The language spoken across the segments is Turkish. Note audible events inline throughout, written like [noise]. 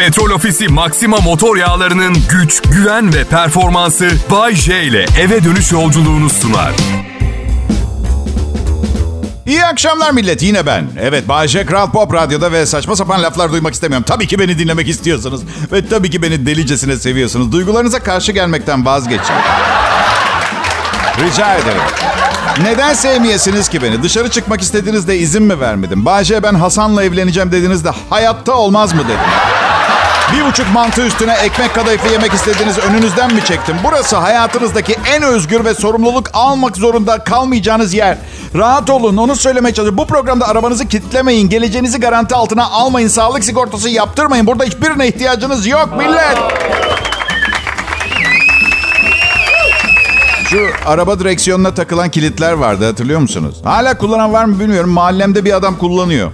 Petrol Ofisi Maxima motor yağlarının güç, güven ve performansı Bay J ile eve dönüş yolculuğunu sunar. İyi akşamlar millet yine ben. Evet Bayece Kral Pop Radyo'da ve saçma sapan laflar duymak istemiyorum. Tabii ki beni dinlemek istiyorsunuz. Ve tabii ki beni delicesine seviyorsunuz. Duygularınıza karşı gelmekten vazgeçin. Rica ederim. Neden sevmeyesiniz ki beni? Dışarı çıkmak istediğinizde izin mi vermedim? Bayce ben Hasan'la evleneceğim dediğinizde hayatta olmaz mı dedim? Bir buçuk mantı üstüne ekmek kadayıfı yemek istediğiniz önünüzden mi çektim? Burası hayatınızdaki en özgür ve sorumluluk almak zorunda kalmayacağınız yer. Rahat olun onu söylemeye çalışıyorum. Bu programda arabanızı kilitlemeyin. Geleceğinizi garanti altına almayın. Sağlık sigortası yaptırmayın. Burada hiçbirine ihtiyacınız yok millet. Şu araba direksiyonuna takılan kilitler vardı hatırlıyor musunuz? Hala kullanan var mı bilmiyorum. Mahallemde bir adam kullanıyor.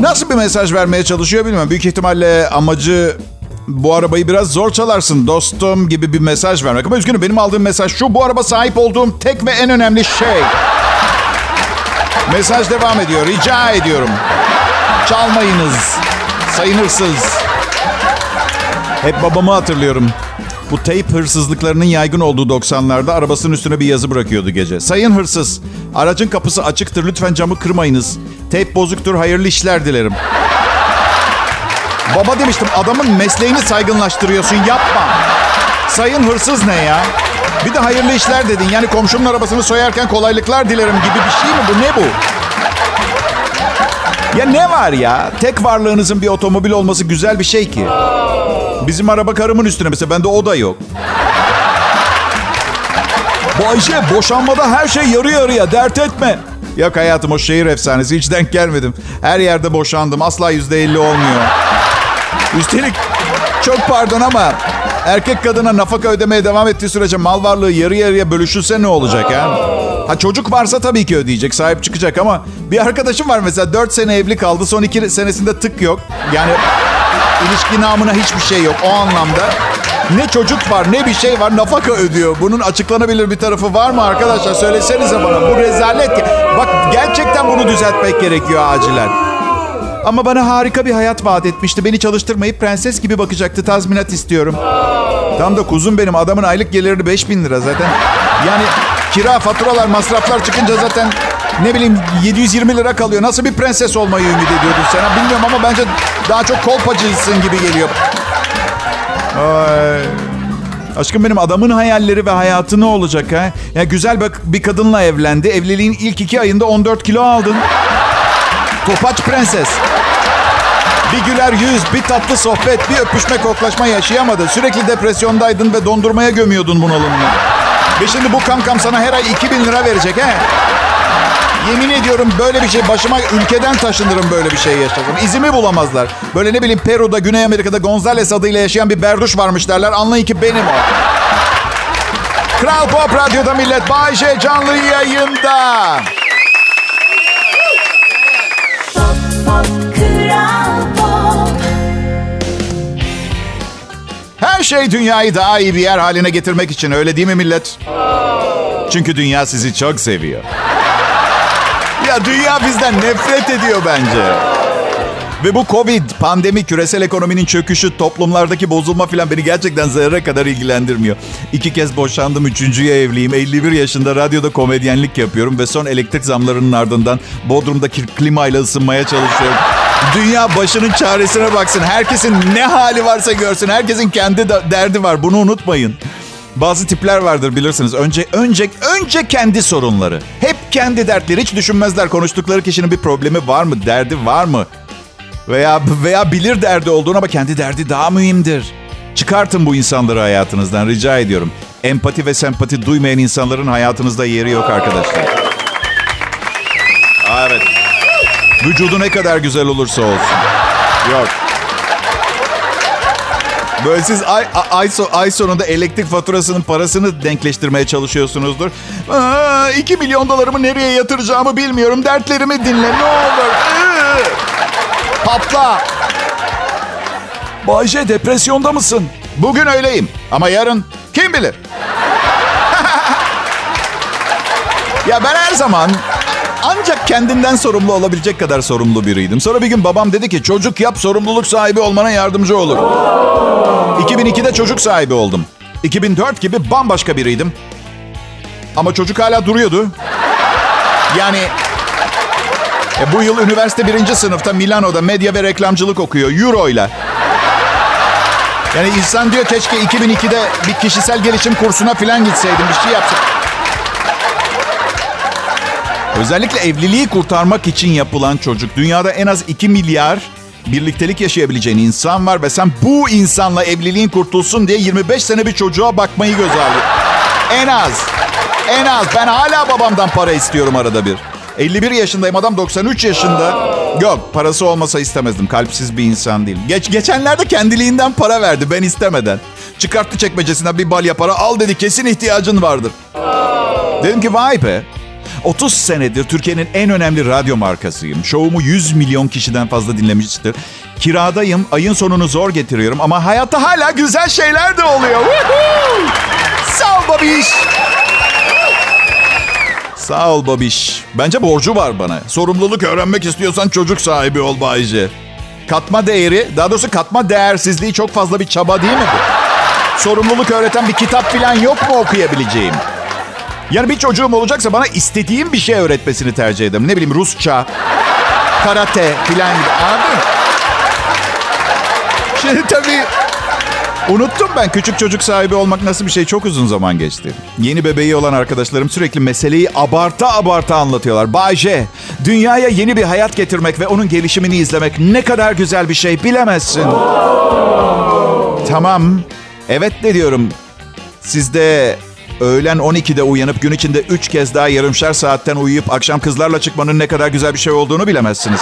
Nasıl bir mesaj vermeye çalışıyor bilmiyorum. Büyük ihtimalle amacı bu arabayı biraz zor çalarsın dostum gibi bir mesaj vermek. Ama üzgünüm benim aldığım mesaj şu. Bu araba sahip olduğum tek ve en önemli şey. Mesaj devam ediyor. Rica ediyorum. Çalmayınız. Sayın hırsız. Hep babamı hatırlıyorum. Bu teyp hırsızlıklarının yaygın olduğu 90'larda arabasının üstüne bir yazı bırakıyordu gece. Sayın hırsız, aracın kapısı açıktır lütfen camı kırmayınız. Teyp bozuktur hayırlı işler dilerim. Baba demiştim adamın mesleğini saygınlaştırıyorsun yapma. Sayın hırsız ne ya? Bir de hayırlı işler dedin. Yani komşumun arabasını soyarken kolaylıklar dilerim gibi bir şey mi bu? Ne bu? Ya ne var ya? Tek varlığınızın bir otomobil olması güzel bir şey ki. Bizim araba karımın üstüne mesela bende o da yok. Bayşe boşanmada her şey yarı yarıya dert etme. Yok hayatım o şehir efsanesi hiç denk gelmedim. Her yerde boşandım asla yüzde elli olmuyor. Üstelik çok pardon ama erkek kadına nafaka ödemeye devam ettiği sürece mal varlığı yarı yarıya bölüşülse ne olacak ha? Ha çocuk varsa tabii ki ödeyecek, sahip çıkacak ama bir arkadaşım var mesela 4 sene evli kaldı. Son 2 senesinde tık yok. Yani ilişki namına hiçbir şey yok o anlamda. Ne çocuk var ne bir şey var nafaka ödüyor. Bunun açıklanabilir bir tarafı var mı arkadaşlar? Söylesenize bana. Bu rezalet. Bak gerçekten bunu düzeltmek gerekiyor acilen. Ama bana harika bir hayat vaat etmişti. Beni çalıştırmayıp prenses gibi bakacaktı. Tazminat istiyorum. Tam da kuzum benim. Adamın aylık geliri 5000 lira zaten. Yani kira, faturalar, masraflar çıkınca zaten ne bileyim 720 lira kalıyor. Nasıl bir prenses olmayı ümit ediyordun sen? Bilmiyorum ama bence daha çok kolpacısın gibi geliyor. Ay. Aşkım benim adamın hayalleri ve hayatı ne olacak ha? Ya güzel bak bir kadınla evlendi. Evliliğin ilk iki ayında 14 kilo aldın. Topaç prenses. Bir güler yüz, bir tatlı sohbet, bir öpüşme koklaşma yaşayamadın. Sürekli depresyondaydın ve dondurmaya gömüyordun bunalımını. Ve şimdi bu kankam sana her ay 2000 lira verecek he? Yemin ediyorum böyle bir şey başıma ülkeden taşınırım böyle bir şey yaşasam. İzimi bulamazlar. Böyle ne bileyim Peru'da, Güney Amerika'da Gonzales adıyla yaşayan bir berduş varmış derler. Anlayın ki benim o. Kral Pop Radyo'da millet Bayşe canlı yayında. Her şey dünyayı daha iyi bir yer haline getirmek için öyle değil mi millet? Çünkü dünya sizi çok seviyor. Ya dünya bizden nefret ediyor bence. Ve bu Covid, pandemi, küresel ekonominin çöküşü, toplumlardaki bozulma falan beni gerçekten zerre kadar ilgilendirmiyor. İki kez boşandım, üçüncüye evliyim. 51 yaşında radyoda komedyenlik yapıyorum ve son elektrik zamlarının ardından Bodrum'daki klimayla ısınmaya çalışıyorum. Dünya başının çaresine baksın. Herkesin ne hali varsa görsün. Herkesin kendi derdi var. Bunu unutmayın. Bazı tipler vardır bilirsiniz. Önce önce önce kendi sorunları. Hep kendi dertleri. Hiç düşünmezler konuştukları kişinin bir problemi var mı, derdi var mı? Veya veya bilir derdi olduğunu ama kendi derdi daha mühimdir. Çıkartın bu insanları hayatınızdan rica ediyorum. Empati ve sempati duymayan insanların hayatınızda yeri yok arkadaşlar. Evet. Vücudu ne kadar güzel olursa olsun. Yok. Böyle siz ay, ay, ay sonunda elektrik faturasının parasını denkleştirmeye çalışıyorsunuzdur. Aa, 2 milyon dolarımı nereye yatıracağımı bilmiyorum. Dertlerimi dinle ne olur. Patla. Bayce depresyonda mısın? Bugün öyleyim ama yarın kim bilir? [laughs] ya ben her zaman ancak kendinden sorumlu olabilecek kadar sorumlu biriydim. Sonra bir gün babam dedi ki çocuk yap sorumluluk sahibi olmana yardımcı olur. 2002'de çocuk sahibi oldum. 2004 gibi bambaşka biriydim. Ama çocuk hala duruyordu. Yani e, bu yıl üniversite birinci sınıfta Milano'da medya ve reklamcılık okuyor. Euro ile. Yani insan diyor keşke 2002'de bir kişisel gelişim kursuna falan gitseydim. Bir şey yapsam. Özellikle evliliği kurtarmak için yapılan çocuk. Dünyada en az 2 milyar birliktelik yaşayabileceğin insan var ve sen bu insanla evliliğin kurtulsun diye 25 sene bir çocuğa bakmayı göz alıyorsun. En az. En az. Ben hala babamdan para istiyorum arada bir. 51 yaşındayım adam 93 yaşında. Yok parası olmasa istemezdim. Kalpsiz bir insan değil. Geç, geçenlerde kendiliğinden para verdi ben istemeden. Çıkarttı çekmecesinden bir balya para al dedi kesin ihtiyacın vardır. Dedim ki vay be. 30 senedir Türkiye'nin en önemli radyo markasıyım. Şovumu 100 milyon kişiden fazla dinlemiştir. Kiradayım, ayın sonunu zor getiriyorum ama hayatta hala güzel şeyler de oluyor. Sağ ol babiş. Sağ ol babiş. Bence borcu var bana. Sorumluluk öğrenmek istiyorsan çocuk sahibi ol Bayce. Katma değeri, daha doğrusu katma değersizliği çok fazla bir çaba değil mi? Sorumluluk öğreten bir kitap falan yok mu okuyabileceğim? Yani bir çocuğum olacaksa bana istediğim bir şey öğretmesini tercih ederim. Ne bileyim Rusça, karate filan gibi. Anladın? Şimdi tabii unuttum ben küçük çocuk sahibi olmak nasıl bir şey çok uzun zaman geçti. Yeni bebeği olan arkadaşlarım sürekli meseleyi abarta abarta anlatıyorlar. Bay dünyaya yeni bir hayat getirmek ve onun gelişimini izlemek ne kadar güzel bir şey bilemezsin. Tamam, evet de diyorum. Siz de öğlen 12'de uyanıp gün içinde 3 kez daha yarımşar saatten uyuyup akşam kızlarla çıkmanın ne kadar güzel bir şey olduğunu bilemezsiniz.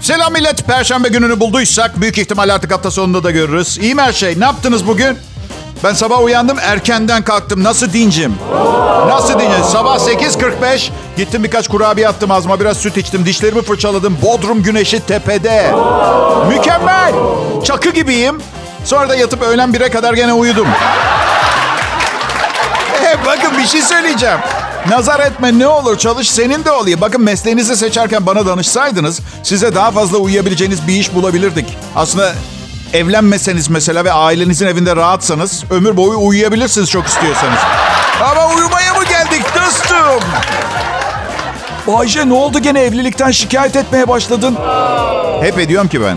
Selam millet. Perşembe gününü bulduysak büyük ihtimal artık hafta sonunda da görürüz. İyi mi her şey? Ne yaptınız bugün? Ben sabah uyandım erkenden kalktım. Nasıl dincim? Nasıl dincim? Sabah 8.45 gittim birkaç kurabiye attım ağzıma biraz süt içtim. Dişlerimi fırçaladım. Bodrum güneşi tepede. Mükemmel. Çakı gibiyim. Sonra da yatıp öğlen 1'e kadar gene uyudum. [laughs] E, bakın bir şey söyleyeceğim. Nazar etme ne olur çalış senin de oluyor. Bakın mesleğinizi seçerken bana danışsaydınız size daha fazla uyuyabileceğiniz bir iş bulabilirdik. Aslında evlenmeseniz mesela ve ailenizin evinde rahatsanız ömür boyu uyuyabilirsiniz çok istiyorsanız. Ama uyumaya mı geldik dostum? Bayce ne oldu gene evlilikten şikayet etmeye başladın? Hep ediyorum ki ben.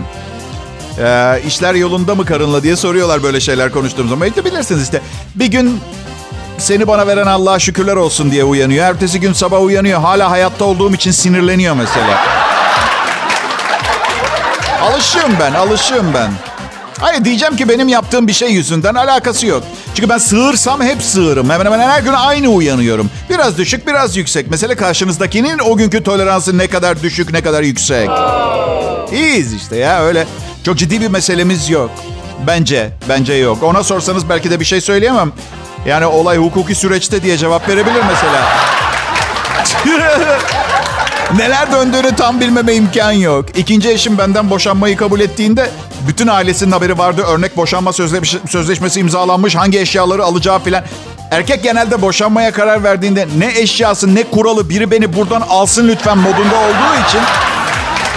Ee, işler yolunda mı karınla diye soruyorlar böyle şeyler konuştuğum zaman. İşte bilirsiniz işte bir gün seni bana veren Allah'a şükürler olsun diye uyanıyor. Ertesi gün sabah uyanıyor. Hala hayatta olduğum için sinirleniyor mesela. Alışığım ben, alışığım ben. Hayır diyeceğim ki benim yaptığım bir şey yüzünden alakası yok. Çünkü ben sığırsam hep sığırım. Hemen hemen her gün aynı uyanıyorum. Biraz düşük, biraz yüksek. Mesela karşınızdakinin o günkü toleransı ne kadar düşük, ne kadar yüksek. İyiyiz işte ya öyle. Çok ciddi bir meselemiz yok. Bence, bence yok. Ona sorsanız belki de bir şey söyleyemem. Yani olay hukuki süreçte diye cevap verebilir mesela. [laughs] [laughs] Neler döndüğünü tam bilmeme imkan yok. İkinci eşim benden boşanmayı kabul ettiğinde bütün ailesinin haberi vardı. Örnek boşanma sözleş sözleşmesi imzalanmış. Hangi eşyaları alacağı filan. Erkek genelde boşanmaya karar verdiğinde ne eşyası ne kuralı biri beni buradan alsın lütfen modunda olduğu için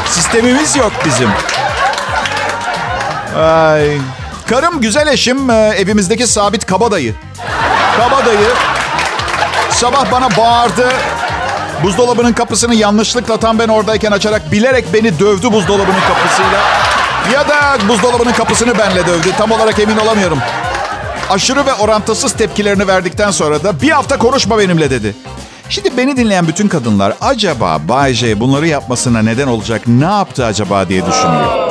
sistemimiz yok bizim. Ay. Karım güzel eşim evimizdeki sabit kabadayı. Kabadayı sabah bana bağırdı. Buzdolabının kapısını yanlışlıkla tam ben oradayken açarak bilerek beni dövdü buzdolabının kapısıyla. Ya da buzdolabının kapısını benle dövdü. Tam olarak emin olamıyorum. Aşırı ve orantısız tepkilerini verdikten sonra da bir hafta konuşma benimle dedi. Şimdi beni dinleyen bütün kadınlar acaba Bay J bunları yapmasına neden olacak ne yaptı acaba diye düşünüyor.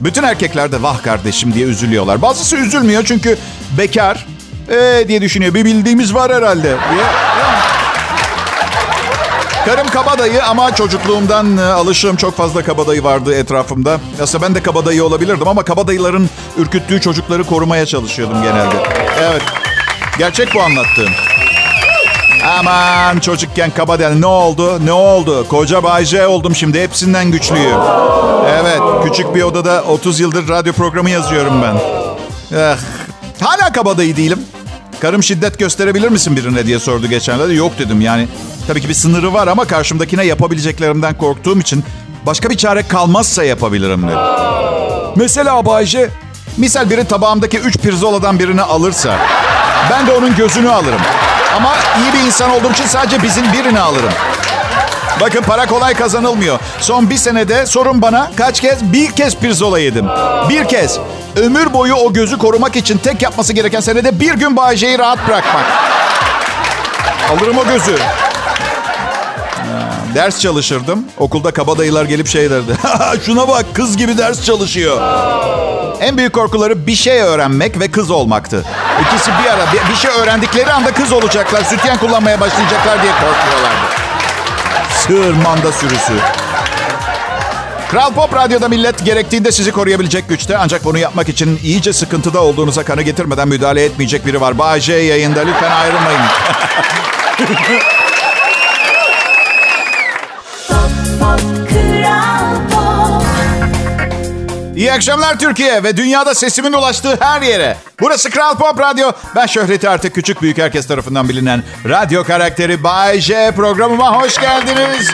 Bütün erkekler de vah kardeşim diye üzülüyorlar. Bazısı üzülmüyor çünkü bekar ee, diye düşünüyor. Bir bildiğimiz var herhalde diye. Karım kabadayı ama çocukluğumdan e, alışığım. Çok fazla kabadayı vardı etrafımda. Aslında ben de kabadayı olabilirdim ama kabadayıların ürküttüğü çocukları korumaya çalışıyordum genelde. Evet. Gerçek bu anlattığım. Aman çocukken kabadayı ne oldu? Ne oldu? Koca Bay J oldum şimdi. Hepsinden güçlüyüm. Evet. Küçük bir odada 30 yıldır radyo programı yazıyorum ben. Eh, hala kabadayı değilim. Karım şiddet gösterebilir misin birine diye sordu geçenlerde. Yok dedim yani. Tabii ki bir sınırı var ama karşımdakine yapabileceklerimden korktuğum için başka bir çare kalmazsa yapabilirim dedim. Mesela Bayce, misal biri tabağımdaki 3 pirzoladan birini alırsa ben de onun gözünü alırım. Ama iyi bir insan olduğum için sadece bizim birini alırım. Bakın para kolay kazanılmıyor. Son bir senede sorun bana kaç kez? Bir kez pirzola yedim. Bir kez. Ömür boyu o gözü korumak için tek yapması gereken senede bir gün Bayece'yi rahat bırakmak. Alırım o gözü. Ders çalışırdım. Okulda kabadayılar gelip şey derdi. [laughs] Şuna bak kız gibi ders çalışıyor. En büyük korkuları bir şey öğrenmek ve kız olmaktı. İkisi bir ara bir, bir şey öğrendikleri anda kız olacaklar. Sütyen kullanmaya başlayacaklar diye korkuyorlardı. Sığır manda sürüsü. Kral Pop Radyo'da millet gerektiğinde sizi koruyabilecek güçte. Ancak bunu yapmak için iyice sıkıntıda olduğunuza kanı getirmeden müdahale etmeyecek biri var. J yayında lütfen ayrılmayın. [laughs] İyi akşamlar Türkiye ve dünyada sesimin ulaştığı her yere. Burası Kral Pop Radyo. Ben şöhreti artık küçük büyük herkes tarafından bilinen radyo karakteri Bay J programıma hoş geldiniz.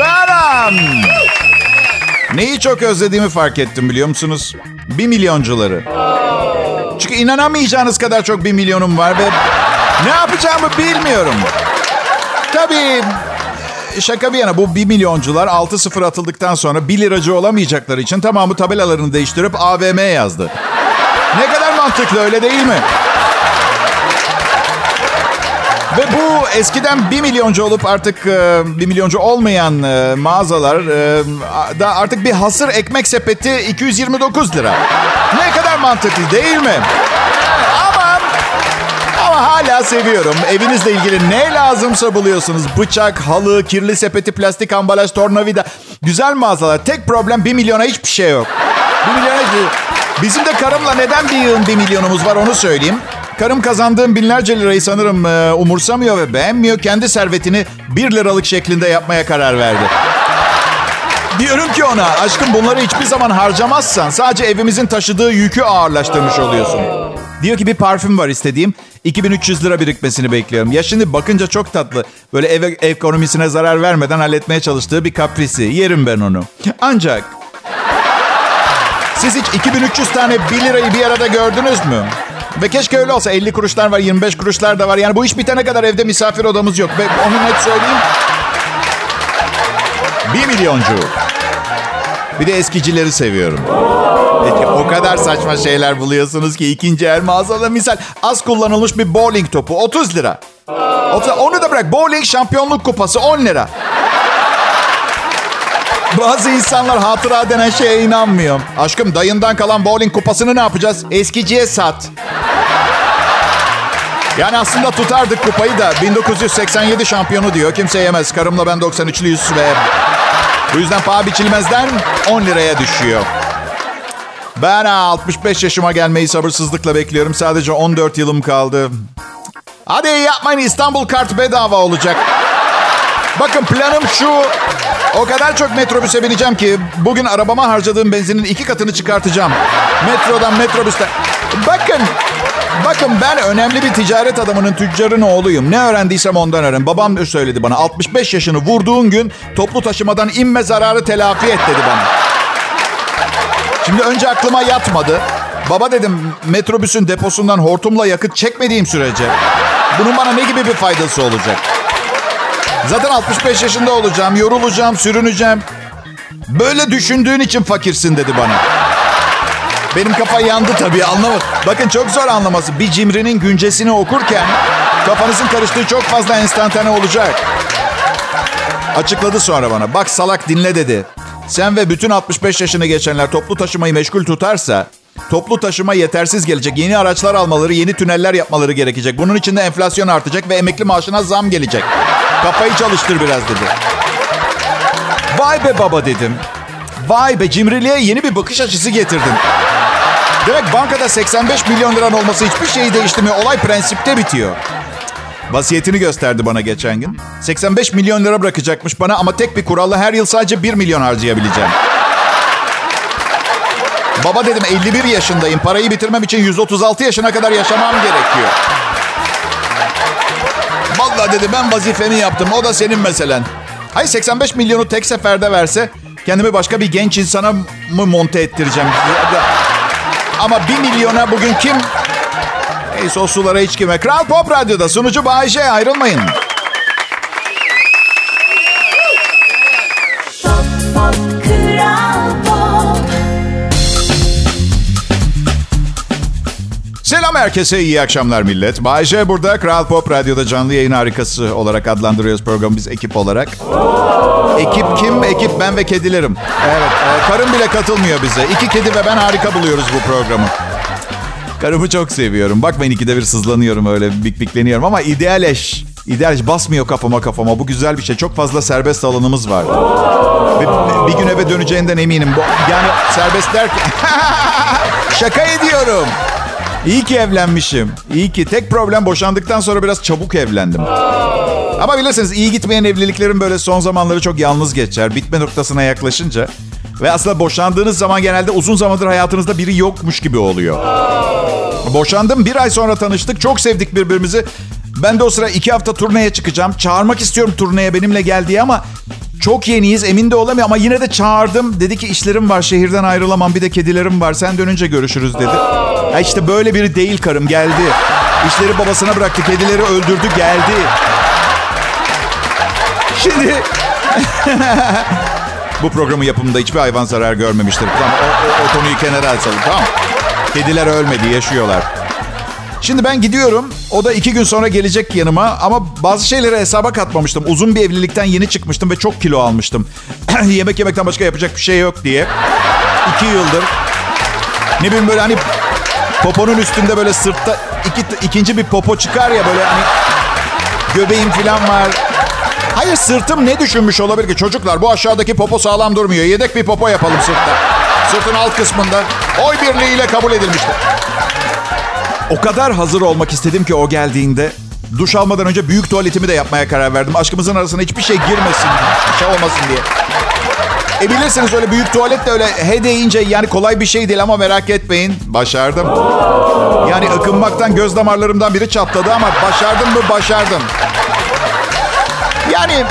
Benim. Neyi çok özlediğimi fark ettim biliyor musunuz? Bir milyoncuları. Çünkü inanamayacağınız kadar çok bir milyonum var ve ne yapacağımı bilmiyorum. Tabii şaka bir yana bu 1 milyoncular 6-0 atıldıktan sonra 1 liracı olamayacakları için tamamı tabelalarını değiştirip AVM yazdı. Ne kadar mantıklı öyle değil mi? Ve bu eskiden 1 milyoncu olup artık 1 milyoncu olmayan e, mağazalar e, da artık bir hasır ekmek sepeti 229 lira. Ne kadar mantıklı değil mi? Seviyorum. Evinizle ilgili ne lazımsa buluyorsunuz. Bıçak, halı, kirli sepeti, plastik ambalaj, tornavida. Güzel mağazalar. Tek problem 1 milyona hiçbir şey yok. 1 milyona hiçbir Bizim de karımla neden bir yığın 1 milyonumuz var onu söyleyeyim. Karım kazandığım binlerce lirayı sanırım e, umursamıyor ve beğenmiyor. Kendi servetini 1 liralık şeklinde yapmaya karar verdi. Diyorum ki ona aşkım bunları hiçbir zaman harcamazsan sadece evimizin taşıdığı yükü ağırlaştırmış oluyorsun. Diyor ki bir parfüm var istediğim. 2300 lira birikmesini bekliyorum. Ya şimdi bakınca çok tatlı. Böyle ev ekonomisine zarar vermeden halletmeye çalıştığı bir kaprisi. Yerim ben onu. Ancak siz hiç 2300 tane 1 lirayı bir arada gördünüz mü? Ve keşke öyle olsa 50 kuruşlar var 25 kuruşlar da var. Yani bu iş bitene kadar evde misafir odamız yok. Ve onu net söyleyeyim. 1 milyoncu. Bir de eskicileri seviyorum. Peki, o kadar saçma şeyler buluyorsunuz ki ikinci el mağazada misal az kullanılmış bir bowling topu 30 lira. Onu da bırak bowling şampiyonluk kupası 10 lira. Bazı insanlar hatıra denen şeye inanmıyor. Aşkım dayından kalan bowling kupasını ne yapacağız? Eskiciye sat. Yani aslında tutardık kupayı da 1987 şampiyonu diyor. Kimse yemez. Karımla ben 93'lüyüz ve bu yüzden paha biçilmezden 10 liraya düşüyor. Ben 65 yaşıma gelmeyi sabırsızlıkla bekliyorum. Sadece 14 yılım kaldı. Hadi yapmayın İstanbul kart bedava olacak. Bakın planım şu. O kadar çok metrobüse bineceğim ki bugün arabama harcadığım benzinin iki katını çıkartacağım. Metrodan metrobüste. Bakın Bakın ben önemli bir ticaret adamının tüccarın oğluyum. Ne öğrendiysem ondan öğren. Babam söyledi bana. 65 yaşını vurduğun gün toplu taşımadan inme zararı telafi et dedi bana. Şimdi önce aklıma yatmadı. Baba dedim metrobüsün deposundan hortumla yakıt çekmediğim sürece bunun bana ne gibi bir faydası olacak? Zaten 65 yaşında olacağım, yorulacağım, sürüneceğim. Böyle düşündüğün için fakirsin dedi bana. Benim kafa yandı tabii anlamadım. Bakın çok zor anlaması. Bir cimrinin güncesini okurken kafanızın karıştığı çok fazla enstantane olacak. Açıkladı sonra bana. Bak salak dinle dedi. Sen ve bütün 65 yaşını geçenler toplu taşımayı meşgul tutarsa toplu taşıma yetersiz gelecek. Yeni araçlar almaları, yeni tüneller yapmaları gerekecek. Bunun için de enflasyon artacak ve emekli maaşına zam gelecek. Kafayı çalıştır biraz dedi. Vay be baba dedim. Vay be cimriliğe yeni bir bakış açısı getirdin. Demek bankada 85 milyon liran olması hiçbir şeyi değiştirmiyor. Olay prensipte bitiyor. Vasiyetini gösterdi bana geçen gün. 85 milyon lira bırakacakmış bana ama tek bir kuralla her yıl sadece 1 milyon harcayabileceğim. Baba dedim 51 yaşındayım. Parayı bitirmem için 136 yaşına kadar yaşamam gerekiyor. Vallahi dedi ben vazifemi yaptım. O da senin meselen. Hayır 85 milyonu tek seferde verse kendimi başka bir genç insana mı monte ettireceğim? Ama bir milyona bugün kim... Neyse o sulara hiç kime. Kral Pop Radyo'da sunucu Bayece ayrılmayın. Herkese, iyi akşamlar millet. Bayece burada, Kral Pop Radyo'da canlı yayın harikası olarak adlandırıyoruz programı biz ekip olarak. Ekip kim? Ekip ben ve kedilerim. Evet, e, karım bile katılmıyor bize. İki kedi ve ben harika buluyoruz bu programı. Karımı çok seviyorum. Bakmayın ikide bir sızlanıyorum öyle bik bikleniyorum ama ideal eş. İdeal eş basmıyor kafama kafama. Bu güzel bir şey. Çok fazla serbest alanımız var. Ve bir gün eve döneceğinden eminim. Yani serbest derken... [laughs] Şaka ediyorum. İyi ki evlenmişim. İyi ki. Tek problem boşandıktan sonra biraz çabuk evlendim. Ama bilirsiniz iyi gitmeyen evliliklerin böyle son zamanları çok yalnız geçer. Bitme noktasına yaklaşınca. Ve aslında boşandığınız zaman genelde uzun zamandır hayatınızda biri yokmuş gibi oluyor. Boşandım. Bir ay sonra tanıştık. Çok sevdik birbirimizi. Ben de o sıra iki hafta turneye çıkacağım. Çağırmak istiyorum turneye benimle gel diye ama çok yeniyiz emin de olamıyorum ama yine de çağırdım. Dedi ki işlerim var şehirden ayrılamam bir de kedilerim var sen dönünce görüşürüz dedi. Ya işte böyle biri değil karım geldi. İşleri babasına bıraktı kedileri öldürdü geldi. Şimdi [laughs] bu programın yapımında hiçbir hayvan zarar görmemiştir. Tamam, o, o, o konuyu kenara atalım tamam Kediler ölmedi yaşıyorlar. Şimdi ben gidiyorum. O da iki gün sonra gelecek yanıma. Ama bazı şeyleri hesaba katmamıştım. Uzun bir evlilikten yeni çıkmıştım ve çok kilo almıştım. [clears throat] Yemek yemekten başka yapacak bir şey yok diye. İki yıldır. Ne bileyim böyle hani poponun üstünde böyle sırtta iki, ikinci bir popo çıkar ya böyle hani göbeğim falan var. Hayır sırtım ne düşünmüş olabilir ki? Çocuklar bu aşağıdaki popo sağlam durmuyor. Yedek bir popo yapalım sırtta. Sırtın alt kısmında. Oy birliğiyle kabul edilmişti. O kadar hazır olmak istedim ki o geldiğinde duş almadan önce büyük tuvaletimi de yapmaya karar verdim. Aşkımızın arasına hiçbir şey girmesin, şey olmasın diye. E bilirsiniz öyle büyük tuvalet de öyle he deyince yani kolay bir şey değil ama merak etmeyin. Başardım. Yani ıkınmaktan göz damarlarımdan biri çatladı ama başardım mı başardım. Yani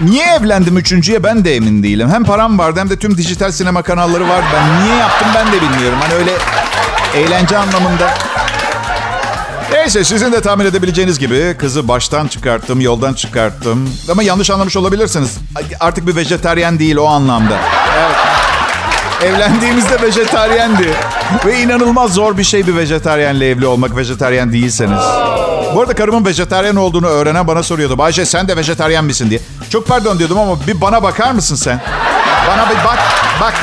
niye evlendim üçüncüye ben de emin değilim. Hem param vardı hem de tüm dijital sinema kanalları vardı. Ben niye yaptım ben de bilmiyorum. Hani öyle eğlence anlamında. Neyse sizin de tahmin edebileceğiniz gibi kızı baştan çıkarttım, yoldan çıkarttım. Ama yanlış anlamış olabilirsiniz. Artık bir vejeteryen değil o anlamda. Evet. Evlendiğimizde vejeteryendi. Ve inanılmaz zor bir şey bir vejeteryenle evli olmak, vejeteryen değilseniz. Bu arada karımın vejeteryen olduğunu öğrenen bana soruyordu. Bayce sen de vejeteryen misin diye. Çok pardon diyordum ama bir bana bakar mısın sen? Bana bir bak, bak.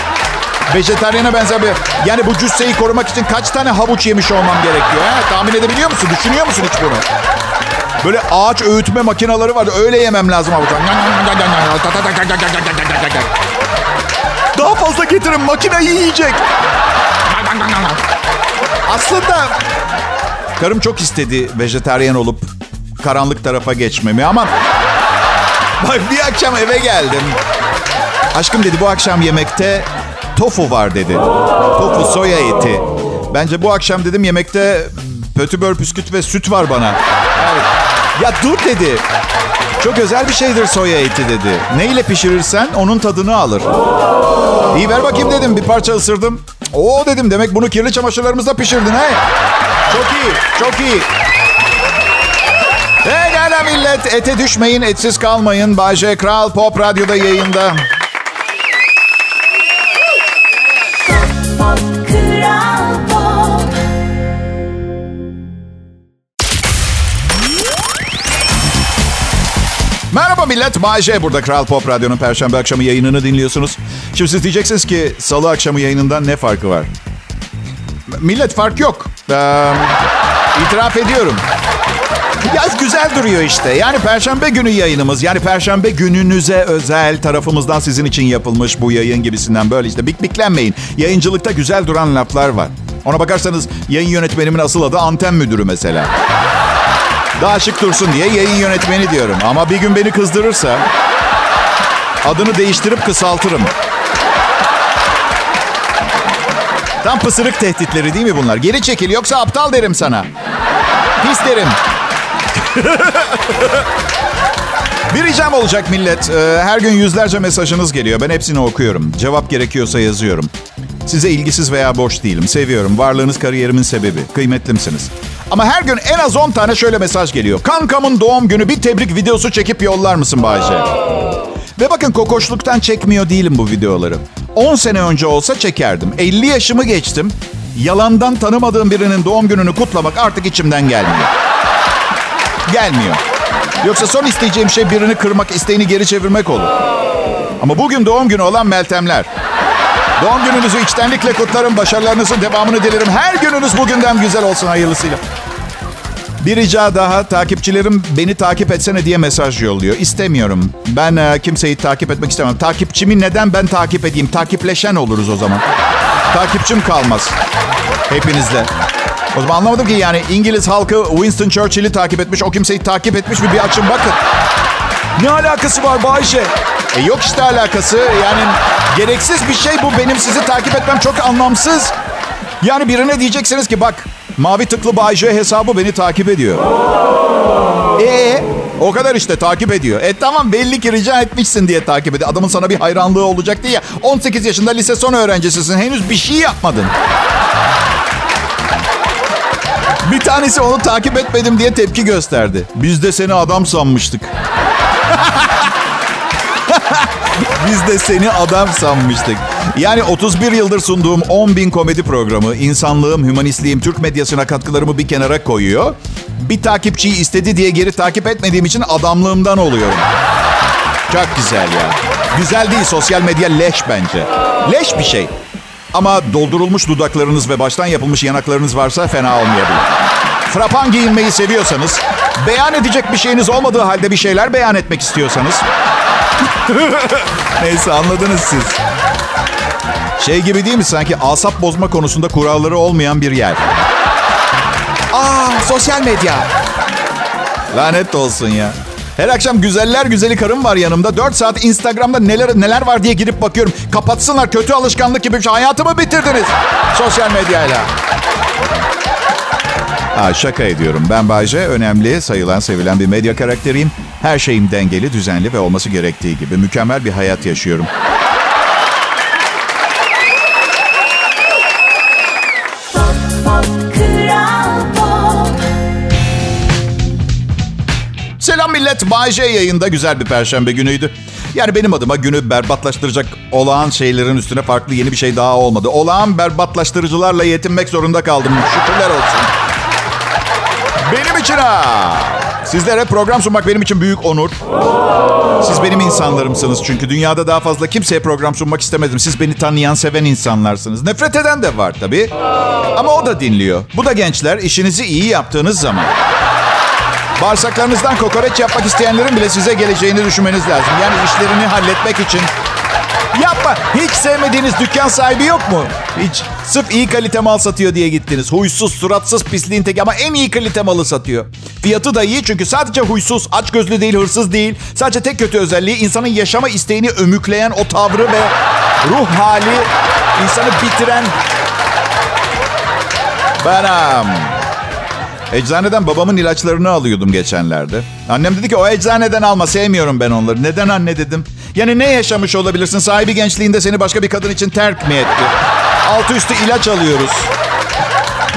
Vejetaryene benzer bir... Yani bu cüsseyi korumak için kaç tane havuç yemiş olmam gerekiyor? He? Tahmin edebiliyor musun? Düşünüyor musun hiç bunu? Böyle ağaç öğütme makineleri vardı. Öyle yemem lazım havuç. Daha fazla getirin makineyi yiyecek. Aslında karım çok istedi vejetaryen olup karanlık tarafa geçmemi ama bak bir akşam eve geldim. Aşkım dedi bu akşam yemekte tofu var dedi. Tofu soya eti. Bence bu akşam dedim yemekte pötibör püsküt ve süt var bana. Evet. Ya dur dedi. Çok özel bir şeydir soya eti dedi. Neyle pişirirsen onun tadını alır. İyi ver bakayım dedim. Bir parça ısırdım. Oo dedim demek bunu kirli çamaşırlarımızda pişirdin he. Çok iyi, çok iyi. Pekala millet. Ete düşmeyin, etsiz kalmayın. Bayce Kral Pop Radyo'da yayında. Millet. Bayce burada Kral Pop Radyo'nun Perşembe akşamı yayınını dinliyorsunuz. Şimdi siz diyeceksiniz ki Salı akşamı yayınından ne farkı var? Millet fark yok. Ee, itiraf ediyorum. Yaz güzel duruyor işte. Yani perşembe günü yayınımız. Yani perşembe gününüze özel tarafımızdan sizin için yapılmış bu yayın gibisinden böyle işte bik biklenmeyin. Yayıncılıkta güzel duran laflar var. Ona bakarsanız yayın yönetmenimin asıl adı anten müdürü mesela. Daha şık dursun diye yayın yönetmeni diyorum. Ama bir gün beni kızdırırsa adını değiştirip kısaltırım. Tam pısırık tehditleri değil mi bunlar? Geri çekil yoksa aptal derim sana. Pis derim. [laughs] Bir ricam olacak millet. Ee, Her gün yüzlerce mesajınız geliyor. Ben hepsini okuyorum. Cevap gerekiyorsa yazıyorum. Size ilgisiz veya boş değilim. Seviyorum. Varlığınız kariyerimin sebebi. Kıymetlimsiniz. Ama her gün en az 10 tane şöyle mesaj geliyor. Kankamın doğum günü bir tebrik videosu çekip yollar mısın Bayce? Ve bakın kokoşluktan çekmiyor değilim bu videoları. 10 sene önce olsa çekerdim. 50 yaşımı geçtim. Yalandan tanımadığım birinin doğum gününü kutlamak artık içimden gelmiyor. Gelmiyor. Yoksa son isteyeceğim şey birini kırmak, isteğini geri çevirmek olur. Ama bugün doğum günü olan Meltemler. Doğum gününüzü içtenlikle kutlarım. Başarılarınızın devamını dilerim. Her gününüz bugünden güzel olsun hayırlısıyla. Bir rica daha takipçilerim beni takip etsene diye mesaj yolluyor. İstemiyorum. Ben e, kimseyi takip etmek istemem. Takipçimi neden ben takip edeyim? Takipleşen oluruz o zaman. Takipçim kalmaz. Hepinizle. O zaman anlamadım ki yani İngiliz halkı Winston Churchill'i takip etmiş. O kimseyi takip etmiş mi bir açın bakın. Ne alakası var Bayşe? E yok işte alakası. Yani gereksiz bir şey bu. Benim sizi takip etmem çok anlamsız. Yani birine diyeceksiniz ki bak mavi tıklı Bayşe hesabı beni takip ediyor. E o kadar işte takip ediyor. E tamam belli ki rica etmişsin diye takip ediyor. Adamın sana bir hayranlığı olacak diye. 18 yaşında lise son öğrencisisin. Henüz bir şey yapmadın. Bir tanesi onu takip etmedim diye tepki gösterdi. Biz de seni adam sanmıştık. [laughs] Biz de seni adam sanmıştık. Yani 31 yıldır sunduğum 10 bin komedi programı, insanlığım, hümanistliğim, Türk medyasına katkılarımı bir kenara koyuyor. Bir takipçiyi istedi diye geri takip etmediğim için adamlığımdan oluyorum. Çok güzel ya. Güzel değil, sosyal medya leş bence. Leş bir şey. Ama doldurulmuş dudaklarınız ve baştan yapılmış yanaklarınız varsa fena olmayabilir. Frapan giyinmeyi seviyorsanız, beyan edecek bir şeyiniz olmadığı halde bir şeyler beyan etmek istiyorsanız... [laughs] Neyse anladınız siz. Şey gibi değil mi sanki asap bozma konusunda kuralları olmayan bir yer. Aa sosyal medya. Lanet olsun ya. Her akşam güzeller güzeli karım var yanımda. 4 saat Instagram'da neler neler var diye girip bakıyorum. Kapatsınlar kötü alışkanlık gibi bir şey. Hayatımı bitirdiniz. Sosyal medyayla. Ha, şaka ediyorum. Ben Bayce. Önemli, sayılan, sevilen bir medya karakteriyim. Her şeyim dengeli, düzenli ve olması gerektiği gibi. Mükemmel bir hayat yaşıyorum. Selam millet. Bay J yayında güzel bir perşembe günüydü. Yani benim adıma günü berbatlaştıracak olağan şeylerin üstüne farklı yeni bir şey daha olmadı. Olağan berbatlaştırıcılarla yetinmek zorunda kaldım. Şükürler olsun. Ha. Sizlere program sunmak benim için büyük onur. Siz benim insanlarımsınız çünkü dünyada daha fazla kimseye program sunmak istemedim. Siz beni tanıyan, seven insanlarsınız. Nefret eden de var tabii. Ama o da dinliyor. Bu da gençler işinizi iyi yaptığınız zaman. Bağırsaklarınızdan kokoreç yapmak isteyenlerin bile size geleceğini düşünmeniz lazım. Yani işlerini halletmek için. Yapma. Hiç sevmediğiniz dükkan sahibi yok mu? Hiç. Sırf iyi kalite mal satıyor diye gittiniz. Huysuz, suratsız, pisliğin teki ama en iyi kalite malı satıyor. Fiyatı da iyi çünkü sadece huysuz, açgözlü değil, hırsız değil. Sadece tek kötü özelliği insanın yaşama isteğini ömükleyen o tavrı ve ruh hali insanı bitiren... Benam. Eczaneden babamın ilaçlarını alıyordum geçenlerde. Annem dedi ki o eczaneden alma sevmiyorum ben onları. Neden anne dedim. Yani ne yaşamış olabilirsin? Sahibi gençliğinde seni başka bir kadın için terk mi etti? Altı üstü ilaç alıyoruz.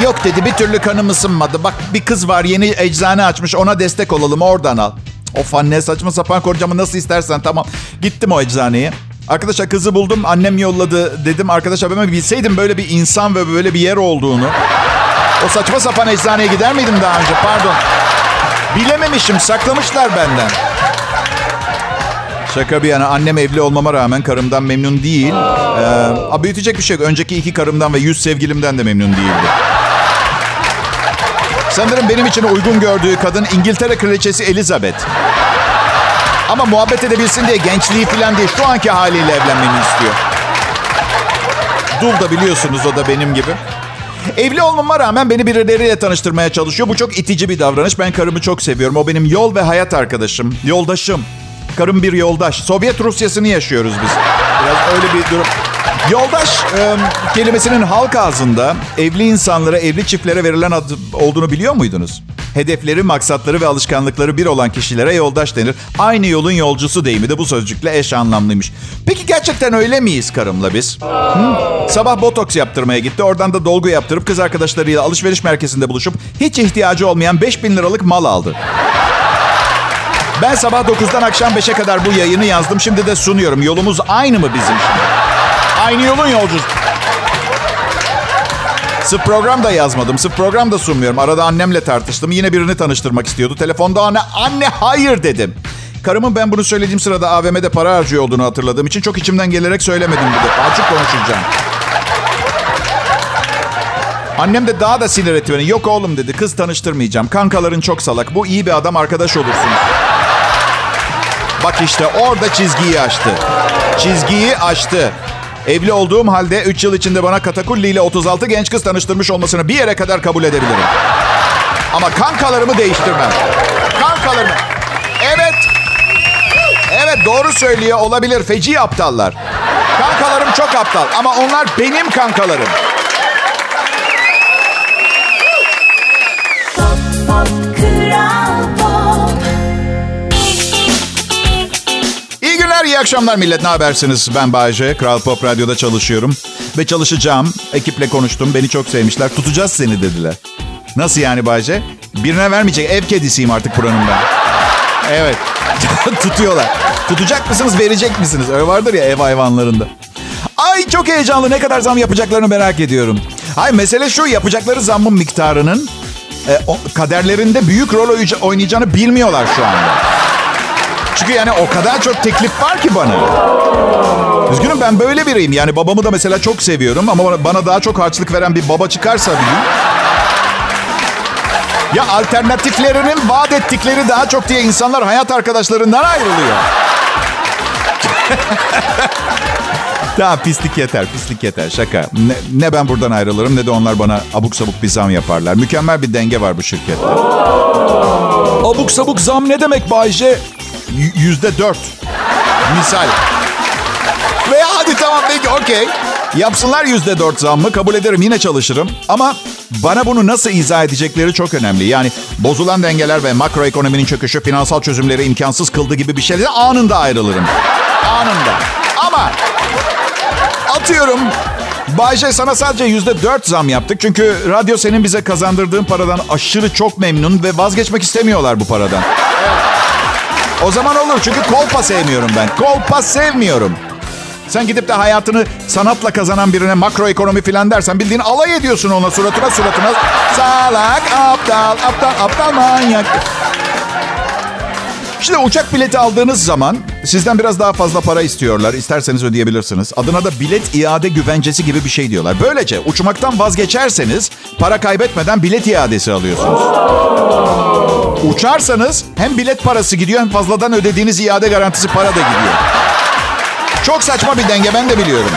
Yok dedi bir türlü kanım ısınmadı. Bak bir kız var yeni eczane açmış ona destek olalım oradan al. Of anne saçma sapan korcamı nasıl istersen tamam. Gittim o eczaneye. Arkadaşlar kızı buldum annem yolladı dedim. Arkadaşlar ben bilseydim böyle bir insan ve böyle bir yer olduğunu. O saçma sapan eczaneye gider miydim daha önce? Pardon. Bilememişim. Saklamışlar benden. Şaka bir yana annem evli olmama rağmen karımdan memnun değil. Ee, büyütecek bir şey yok. Önceki iki karımdan ve yüz sevgilimden de memnun değildi. Sanırım benim için uygun gördüğü kadın İngiltere Kraliçesi Elizabeth. Ama muhabbet edebilsin diye gençliği falan değil şu anki haliyle evlenmemi istiyor. Dul da biliyorsunuz o da benim gibi. Evli olmama rağmen beni birileriyle tanıştırmaya çalışıyor. Bu çok itici bir davranış. Ben karımı çok seviyorum. O benim yol ve hayat arkadaşım. Yoldaşım. Karım bir yoldaş. Sovyet Rusyası'nı yaşıyoruz biz. Biraz öyle bir durum. Yoldaş e, kelimesinin halk ağzında evli insanlara, evli çiftlere verilen adı olduğunu biliyor muydunuz? Hedefleri, maksatları ve alışkanlıkları bir olan kişilere yoldaş denir. Aynı yolun yolcusu deyimi de bu sözcükle eş anlamlıymış. Peki gerçekten öyle miyiz karımla biz? Hı? Sabah botoks yaptırmaya gitti. Oradan da dolgu yaptırıp kız arkadaşlarıyla alışveriş merkezinde buluşup hiç ihtiyacı olmayan 5000 liralık mal aldı. Ben sabah 9'dan akşam 5'e kadar bu yayını yazdım. Şimdi de sunuyorum. Yolumuz aynı mı bizim şimdi? Aynı yolun yolcusu. Sırf program da yazmadım. Sırf program da sunmuyorum. Arada annemle tartıştım. Yine birini tanıştırmak istiyordu. Telefonda anne, anne hayır dedim. Karımın ben bunu söylediğim sırada AVM'de para harcıyor olduğunu hatırladığım için çok içimden gelerek söylemedim bir de. Açık konuşacağım. Annem de daha da sinir etti beni. Yok oğlum dedi. Kız tanıştırmayacağım. Kankaların çok salak. Bu iyi bir adam arkadaş olursun. Bak işte orada çizgiyi aştı. Çizgiyi aştı. Evli olduğum halde 3 yıl içinde bana Katakulli ile 36 genç kız tanıştırmış olmasını bir yere kadar kabul edebilirim. Ama kankalarımı değiştirmem. Kankalarımı. Evet. Evet doğru söylüyor olabilir. Feci aptallar. Kankalarım çok aptal ama onlar benim kankalarım. İyi akşamlar millet. Ne habersiniz? Ben Bayece. Kral Pop Radyo'da çalışıyorum. Ve çalışacağım. Ekiple konuştum. Beni çok sevmişler. Tutacağız seni dediler. Nasıl yani Bayece? Birine vermeyecek. Ev kedisiyim artık buranın ben. Evet. [laughs] Tutuyorlar. Tutacak mısınız, verecek misiniz? Öyle vardır ya ev hayvanlarında. Ay çok heyecanlı. Ne kadar zam yapacaklarını merak ediyorum. Ay mesele şu. Yapacakları zammın miktarının e, o, kaderlerinde büyük rol oy- oynayacağını bilmiyorlar şu anda. Çünkü yani o kadar çok teklif var ki bana. Üzgünüm ben böyle biriyim. Yani babamı da mesela çok seviyorum ama bana- daha çok harçlık veren bir baba çıkarsa gün. Ya alternatiflerinin vaat ettikleri daha çok diye insanlar hayat arkadaşlarından ayrılıyor. [laughs] Tamam pislik yeter, pislik yeter. Şaka. Ne, ne ben buradan ayrılırım ne de onlar bana abuk sabuk bir zam yaparlar. Mükemmel bir denge var bu şirkette. Abuk sabuk zam ne demek Bayce? Yüzde dört. Misal. Veya hadi tamam peki okey. Yapsınlar yüzde dört zammı kabul ederim yine çalışırım. Ama bana bunu nasıl izah edecekleri çok önemli. Yani bozulan dengeler ve makroekonominin çöküşü finansal çözümleri imkansız kıldı gibi bir şeyle anında ayrılırım. Anında. Ama atıyorum Bayce sana sadece yüzde dört zam yaptık. Çünkü radyo senin bize kazandırdığın paradan aşırı çok memnun ve vazgeçmek istemiyorlar bu paradan. O zaman olur çünkü kolpa sevmiyorum ben. Kolpa sevmiyorum. Sen gidip de hayatını sanatla kazanan birine makroekonomi filan dersen bildiğin alay ediyorsun ona suratına suratına. Salak, aptal, aptal, aptal manyak. Şimdi uçak bileti aldığınız zaman sizden biraz daha fazla para istiyorlar. İsterseniz ödeyebilirsiniz. Adına da bilet iade güvencesi gibi bir şey diyorlar. Böylece uçmaktan vazgeçerseniz para kaybetmeden bilet iadesi alıyorsunuz. Uçarsanız hem bilet parası gidiyor hem fazladan ödediğiniz iade garantisi para da gidiyor. Çok saçma bir denge ben de biliyorum.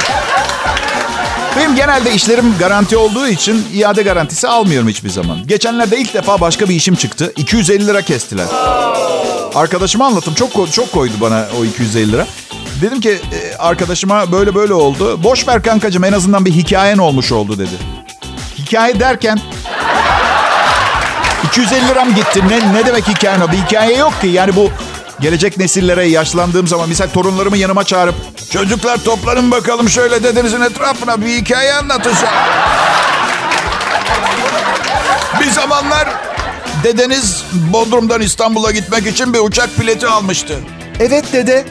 Benim genelde işlerim garanti olduğu için iade garantisi almıyorum hiçbir zaman. Geçenlerde ilk defa başka bir işim çıktı. 250 lira kestiler. Arkadaşıma anlattım. Çok çok koydu bana o 250 lira. Dedim ki e, arkadaşıma böyle böyle oldu. Boş ver kankacığım en azından bir hikayen olmuş oldu dedi. Hikaye derken [laughs] 250 liram gitti. Ne, ne demek hikayen o? Bir hikaye yok ki. Yani bu gelecek nesillere yaşlandığım zaman misal torunlarımı yanıma çağırıp çocuklar toplanın bakalım şöyle dedenizin etrafına bir hikaye anlatacağım. bir zamanlar dedeniz Bodrum'dan İstanbul'a gitmek için bir uçak bileti almıştı. Evet dede.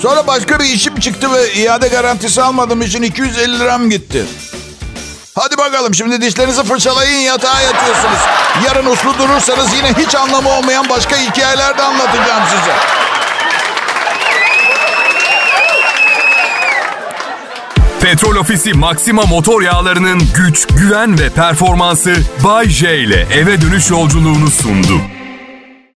Sonra başka bir işim çıktı ve iade garantisi almadığım için 250 liram gitti. Hadi bakalım şimdi dişlerinizi fırçalayın yatağa yatıyorsunuz. Yarın uslu durursanız yine hiç anlamı olmayan başka hikayeler de anlatacağım size. Petrol Ofisi Maxima motor yağlarının güç, güven ve performansı Bay J ile eve dönüş yolculuğunu sundu.